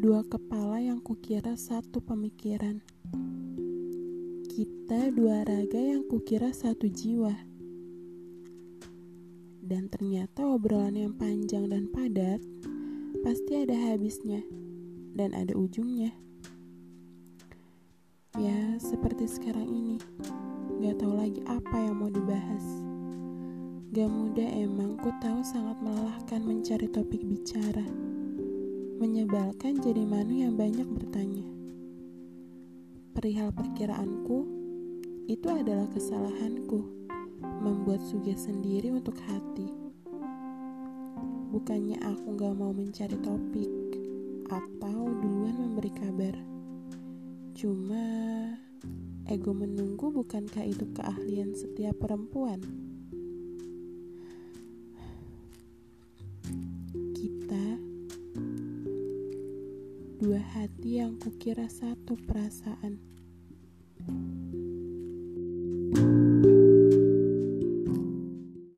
Dua kepala yang kukira satu pemikiran. Kita dua raga yang kukira satu jiwa. Dan ternyata obrolan yang panjang dan padat pasti ada habisnya dan ada ujungnya. Ya, seperti sekarang ini. Gak tahu lagi apa yang mau dibahas. Gak mudah emang, ku tahu sangat melelahkan mencari topik bicara menyebalkan jadi manu yang banyak bertanya. Perihal perkiraanku, itu adalah kesalahanku, membuat suges sendiri untuk hati. Bukannya aku gak mau mencari topik, atau duluan memberi kabar. Cuma, ego menunggu bukankah itu keahlian setiap perempuan? Dua hati yang kukira satu perasaan.